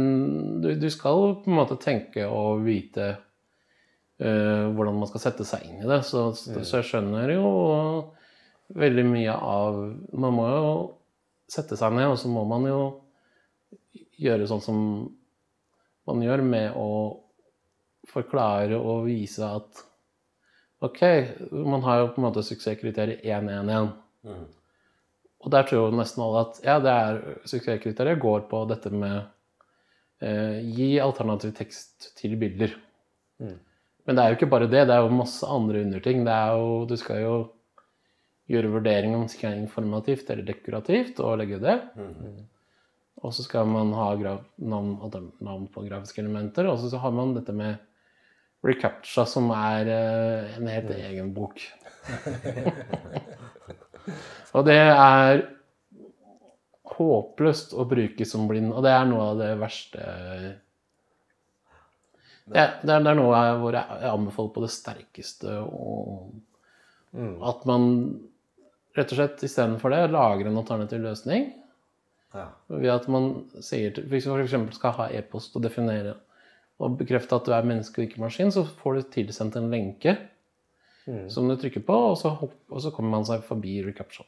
du, du skal på en måte tenke og vite eh, hvordan man skal sette seg inn i det. Så, så jeg skjønner jo veldig mye av Man må jo sette seg ned, og så må man jo gjøre sånn som man gjør med å forklare og vise at OK, man har jo på en måte suksesskriteriet 1-1-1. Mm. Og der tror jo nesten alle at ja, det er suksesskriteriet går på dette med eh, gi alternativ tekst til bilder. Mm. Men det er jo ikke bare det, det er jo masse andre underting. Det er jo, du skal jo gjøre vurdering om skal være informativt eller dekorativt, og legge det. Mm. Og så skal man ha navn, navn på grafiske elementer, og så har man dette med recaptcha, som er eh, en helt egen bok. og det er håpløst å bruke som blind, og det er noe av det verste det, er- det, er, det er noe jeg, hvor jeg, jeg anbefaler på det sterkeste og at man rett og slett istedenfor det lager en alternativ løsning. Ja. Ved at man sier til, Hvis man f.eks. skal ha e-post og definere og bekrefte at du er menneske og ikke maskin, så får du tilsendt en lenke som du trykker på, og så, hopp, og så kommer man seg forbi recaption.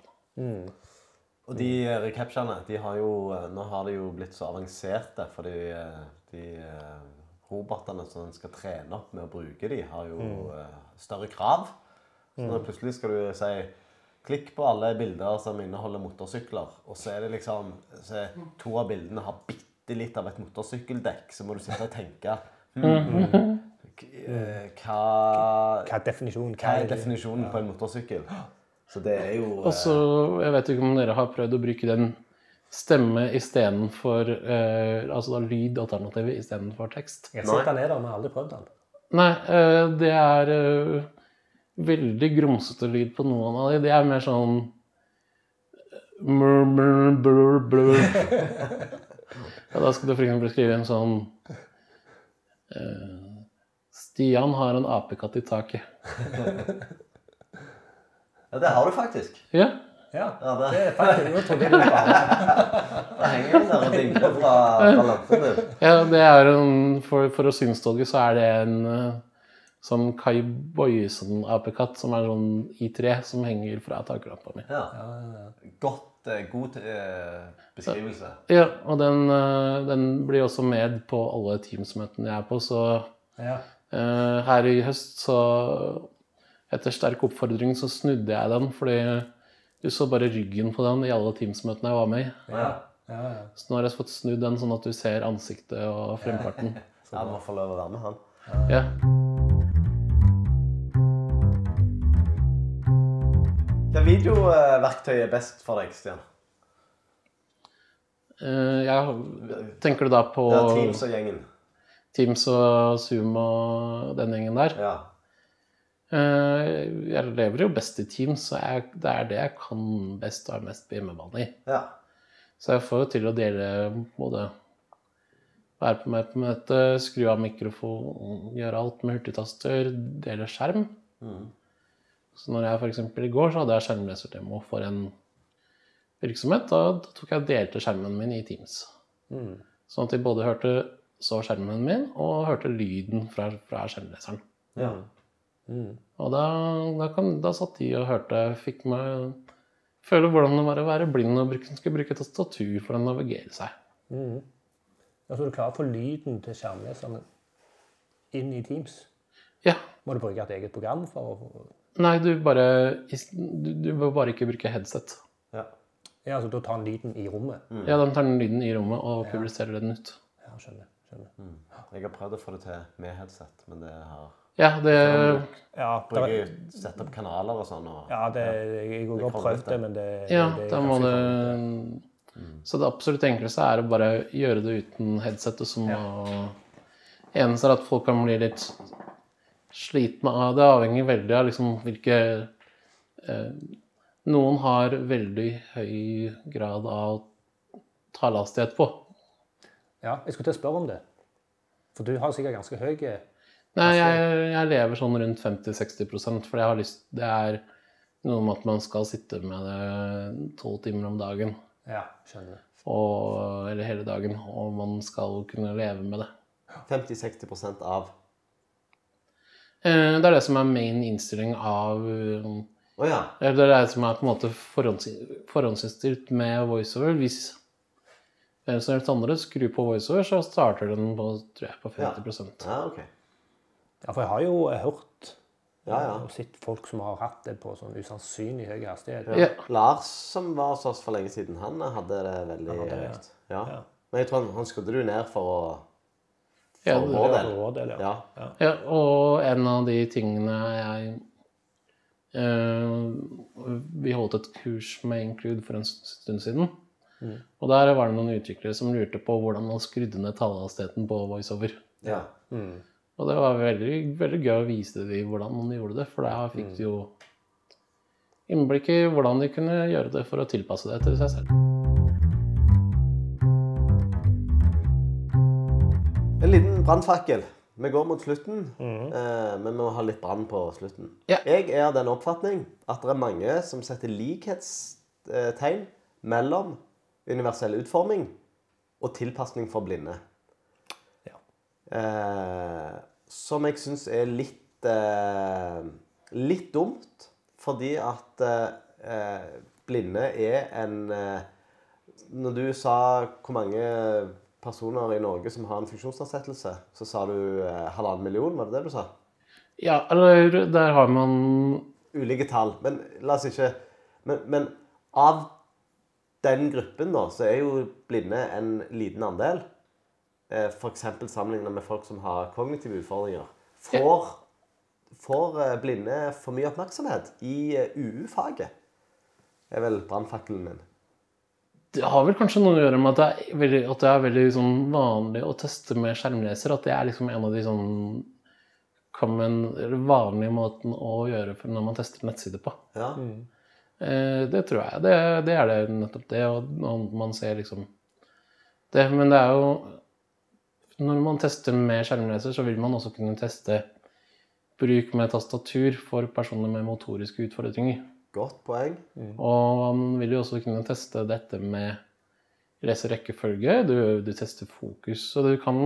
Og de recaptionene de har jo eh, Nå har de jo blitt så avanserte, fordi eh, de eh, robotene som en skal trene opp med å bruke de, har jo mm. større krav. Så når plutselig skal du si Klikk på alle bilder som inneholder motorsykler, og så er det liksom så er to av bildene har bitte litt av et motorsykkeldekk, så må du sitte og tenke hmm, k- eh, hva, Hva er definisjonen? hva er definisjonen på en motorsykkel? Så det er jo Og så, Jeg vet ikke om dere har prøvd å bruke den stemme istedenfor eh, Altså da lydalternativet istedenfor tekst. Jeg har sett den ned der, men har aldri prøvd den. Nei, eh, det er eh, veldig grumsete lyd på noen av de. De er mer sånn mur, mur, blur, blur. ja, Da skal du f.eks. skrive en sånn eh, Stian har en apekatt i taket. Ja, det har du faktisk. Ja, Ja, Ja, det, det er faktisk Nå trodde jeg det henger en der og dingler fra, fra lampen din. ja det er en, for, for å synstolke så er det en eh, sånn Kai Boyesen-apekatt som er sånn I3 som henger fra taklampa mi. Ja. Godt, eh, god eh, beskrivelse. Ja, og den, eh, den blir også med på alle Teams-møtene jeg er på, så Ja. eh, her i høst så Etter sterk oppfordring så snudde jeg den, fordi du så bare ryggen på den i alle Teams-møtene jeg var med i. Ja. Ja, ja. Så nå har jeg fått snudd den sånn at du ser ansiktet og fremparten. ja, du må få lov å være med han. Ja. Hva videoverktøy er best for deg, Stian? Uh, jeg, tenker du da på Ja, Teams og gjengen. Teams og Zoom og den gjengen der? Ja. Uh, jeg lever jo best i Teams, så jeg, det er det jeg kan best og er mest hjemmebane i. ja. Så jeg får jo til å dele både være på med på møte, skru av mikrofon, gjøre alt med hurtigtaster, dele skjerm. Mm. Så når jeg f.eks. i går så hadde jeg skjermleserdemo for en virksomhet, da, da tok jeg og delte skjermen min i Teams. Mm. Sånn at de både hørte så skjermen min og hørte lyden fra, fra skjermleseren. ja. Mm. Og da, da, kan, da satt de og hørte, fikk meg føle hvordan det var å være blind og bruke, skulle bruke tastatur for å navigere seg. Mm. Ja, så du klarer å få lyden til skjermleseren inn i Teams? Ja. Må du bruke et eget program for å Nei, du bare Du, du må bare ikke bruke headset. ja. Ja, altså da tar den lyden i rommet? Ja, de tar den lyden i rommet og publiserer den ut. Ja, skjønner. skjønner. Jeg har prøvd å få det til med headset, men det har Ja, det Ja, Bruker sette opp kanaler og sånn. Og, ja det, jeg har prøvd det, men det, Ja, det, da må du det Så det absolutt enkleste er å bare gjøre det uten headset. Og så må Eneste er at folk kan bli litt slitne av det. avhenger veldig av liksom hvilke eh, Noen har veldig høy grad av talehastighet på. Ja, jeg skulle til å spørre om det. For du har sikkert ganske høy Nei, jeg, jeg lever sånn rundt 50-60% for jeg har lyst Det er noe med at man skal sitte med det tolv timer om dagen. Ja, skjønner. Og, eller hele dagen, og man skal kunne leve med det. 50-60 av Eh, Det er det som er main innstilling av oh, ja. Eller det er det som er på en måte forhånds- forhåndsinnstilt med voiceover. Hvis hvem som helst andre skrur på voiceover, så starter den på, tror jeg, på 50% Ja, okay. Ja, for jeg har jo hørt Ja, ja. og sett folk som har hatt det på sånn usannsynlig høy hastighet. Ja. Lars, som var hos oss for lenge siden, han hadde det veldig ja. høyt. Ja. Ja. Men jeg tror han, han skrudde det ned for å Ja, For det- vår For del. vår del, ja. Ja. Ja, og en av de tingene jeg eh, Vi holdt et kurs med Include for en stund siden. Og der var det noen utviklere som lurte på hvordan man skrudde ned talehastigheten på voiceover. ja. Og det var veldig, veldig gøy å vise dem hvordan man gjorde det, for da fikk de jo innblikk i hvordan de kunne gjøre det for å tilpasse det til seg selv. Brannfakkel. Vi går mot slutten, eh, men vi må ha litt brann på slutten. Ja. Jeg er av den oppfatning at det er mange som setter likhetstegn mellom universell utforming og tilpasning for blinde. Ja. Eh, som jeg syns er litt eh, litt dumt, fordi at eh, blinde er en eh, Når du sa hvor mange personer i Norge som har en funksjonsnedsettelse, så sa du eh, halvannen million, var det det du sa? Ja, eller der har man Ulike tall. Men la oss ikke Men, men av den gruppen, da, så er jo blinde en liten andel. Eh, F.eks. sammenlignet med folk som har kognitive utfordringer. Får, får eh, blinde for mye oppmerksomhet i UU-faget? Det er vel brannfakkelen min. Det har vel kanskje noe å gjøre med at det er veldig, at det er veldig sånn vanlig å teste med skjermleser. At det er liksom en av de sånn common, vanlige måten å gjøre for når man tester nettsider på. Ja. Eh, det tror jeg. Det, det er det nettopp det. Og man ser liksom det. Men det er jo Når man tester med skjermleser, så vil man også kunne teste bruk med tastatur for personer med motoriske utfordringer. Godt poeng. Og man vil jo også kunne teste dette med leserekkefølge. Du, du tester fokus, og du kan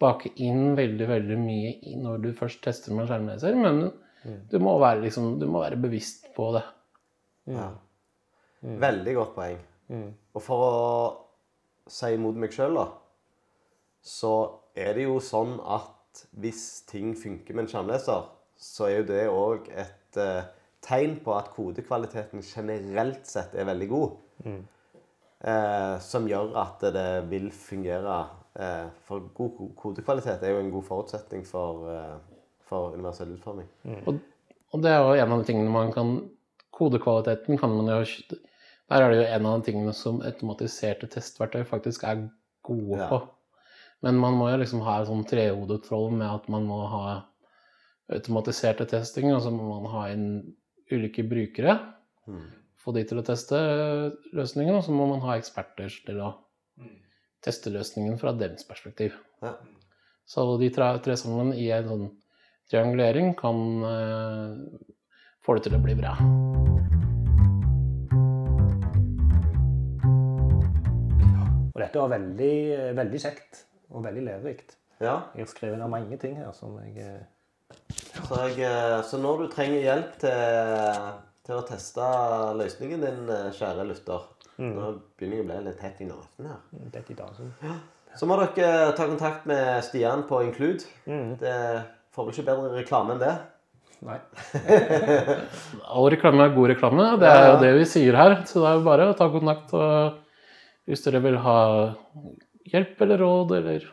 bake inn veldig, veldig mye når du først tester med skjermleser, men du, må være, liksom, du må være bevisst på det. Ja. Veldig godt poeng. Og for å si imot meg sjøl, da, så er det jo sånn at hvis ting funker med en skjermleser, så er jo det òg et eh, tegn på at kodekvaliteten generelt sett er veldig god. Eh, som gjør at det vil fungere. Eh, for god kodekvalitet er jo en god forutsetning for, eh, for universell utforming. Og, og det er jo en av de tingene man kan Kodekvaliteten kan man jo Der er det jo en av de tingene som automatiserte testverktøy faktisk er gode Ja. på. Men man må jo liksom ha et sånn trehodet troll med at man må ha automatiserte testing, og så må man ha inn ulike brukere. Få de til å teste løsningen, og så må man ha eksperter til å teste løsningen fra deres perspektiv. Ja. Så de tre, tre sammen i en sånn triangulering kan eh, få det til å bli bra. Og dette var veldig, veldig kjekt og veldig lærerikt. Ja. Jeg har skrevet ned mange ting her som jeg eh, Så, jeg, eh, så når du trenger hjelp til, til å teste løsningen din, eh, kjære lytter Nå begynner jeg å bli litt tett i nasen her. Tett i dagen. så. Så må dere ta kontakt med Stian på Include. Det får vel ikke bedre reklame enn det. Nei. All reklame er god reklame, det er jo det vi sier her. Så det er jo bare å ta kontakt og hvis dere vil ha hjelp eller råd, eller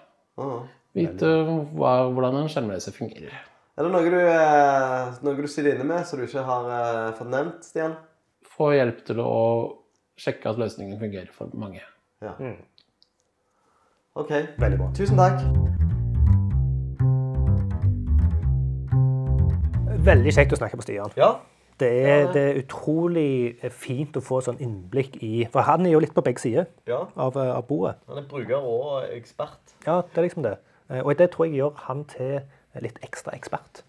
vite hva, hvordan en skjermleser fungerer. Er det noe du, eh, noe du sitter inne med som du ikke har eh, fått nevnt, Stian? Få hjelp til å sjekke at løsningen fungerer for mange. Ja. OK. Veldig bra. Tusen takk. Veldig kjekt å snakke med Stian. Ja. Det er, det er utrolig fint å få sånn innblikk i For han er jo litt på begge sider ja. av, av bordet. Han er bruker og ekspert. Ja, det er liksom det. Eh, Og det tror jeg gjør han til litt ekstra ekspert.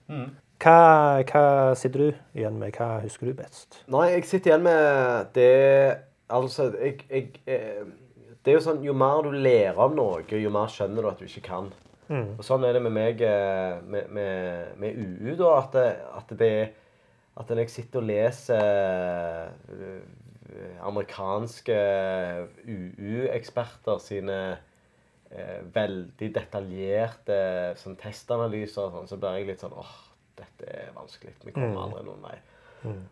Hva, hva sitter du igjen med? Hva husker du best? Nei, jeg sitter igjen med det Altså, jeg, jeg eh, Det er jo sånn Jo mer du lærer om noe, jo mer skjønner du at du ikke kan. Og sånn er det med meg eh, med, med, med UU, da. At, det, at det At når jeg sitter og leser eh, amerikanske UU-eksperter sine eh, veldig detaljerte sånn, testanalyser, sånn, så blir jeg litt sånn åh, dette er vanskelig. Vi kommer aldri noen vei.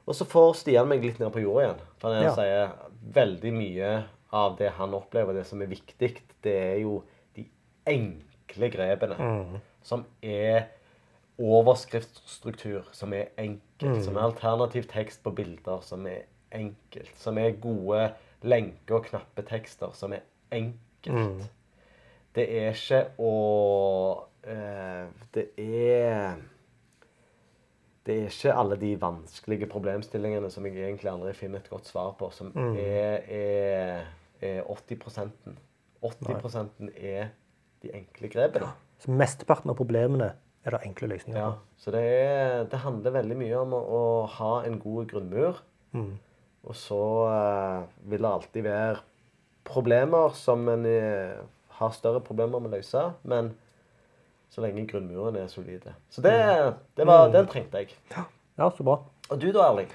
Og så får Stian meg litt ned på jorda igjen. For han Ja. sier veldig mye av det han opplever, det som er viktig, det er jo de enkle grepene. Som er overskriftsstruktur, som er enkelt. Som er alternativ tekst på bilder, som er enkelt. Som er gode lenke- og knappetekster, som er enkelt. Det er ikke å eh, Det er det er ikke alle de vanskelige problemstillingene som jeg egentlig aldri finner et godt svar på, som er, er, er 80 80% er de enkle grepene. Så Mesteparten av problemene er det enkle løsninger. Ja, så det, er, det handler veldig mye om å, å ha en god grunnmur. Og så uh, vil det alltid være problemer som en eh, har større problemer med å løse, men så lenge grunnmuren er solide. Så det, det var, den trengte jeg. Ja, så bra. Og du da, Erling?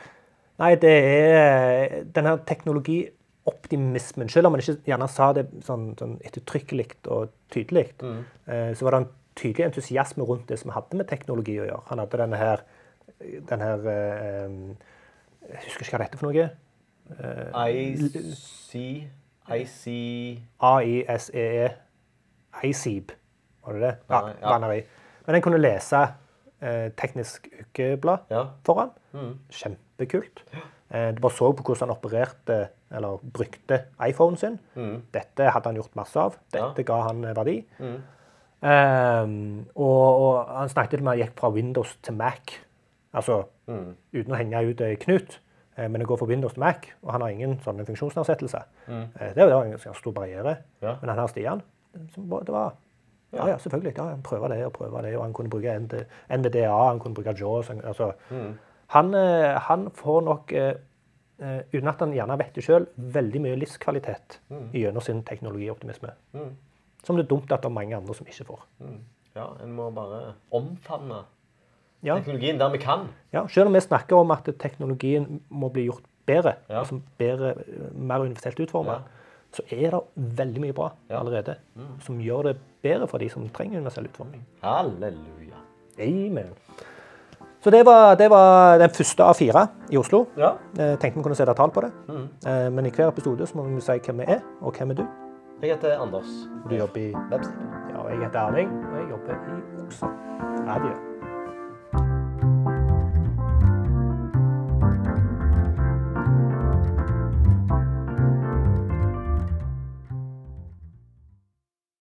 Nei, det er den her teknologioptimismen. Selv om man ikke gjerne sa det sånn, sånn ettertrykkelig og tydelig, mm. så var det en tydelig entusiasme rundt det som hadde med teknologi å gjøre. Han hadde denne her, den her eh, Jeg husker ikke hva det heter for noe. IC IC AISEE. ICEB, var det det? Ja, ja. banner i. Men en kunne lese eh, Teknisk Ukeblad Ja. foran. Kjempekult. Eh, du bare så på hvordan han opererte, eller brukte iPhonen sin. Dette hadde han gjort masse av. Dette ga han verdi. verdi. Eh, og, og han snakket om at han gikk fra Windows til Mac. Altså uten å henge ut ei knut. Eh, men det går for Windows til Mac, og han har ingen sånne funksjonsnedsettelser. Mm. det var en ganske stor barriere. Ja. Men han her Stian, det var- ja, ja, selvfølgelig. Ja, han prøver det og prøver det. Og han kunne bruke NVDA, han kunne bruke JAWS. Altså, Altså, han, eh, han får nok, eh, eh, uten at han gjerne vet det sjøl, veldig mye livskvalitet gjennom sin teknologioptimisme. Som det er dumt at det er mange andre som ikke får. Ja, en må bare omfavne Ja, teknologien der vi kan. ja, Selv om vi snakker om at teknologien må bli gjort bedre, Ja. altså bedre, eh, mer universelt utformet, Ja. så er det veldig mye bra Ja. allerede som gjør det bedre for de som trenger universell utforming. Halleluja. Amen. Så det var, det var den første av fire i Oslo. Ja. Jeg tenkte vi kunne sette tall på det. Eh, Men i hver episode så må vi si hvem vi er, og hvem er du. Jeg heter Anders. Du jobber i Webster. Ja, jeg heter Erling, og jeg jobber i Oksa radio.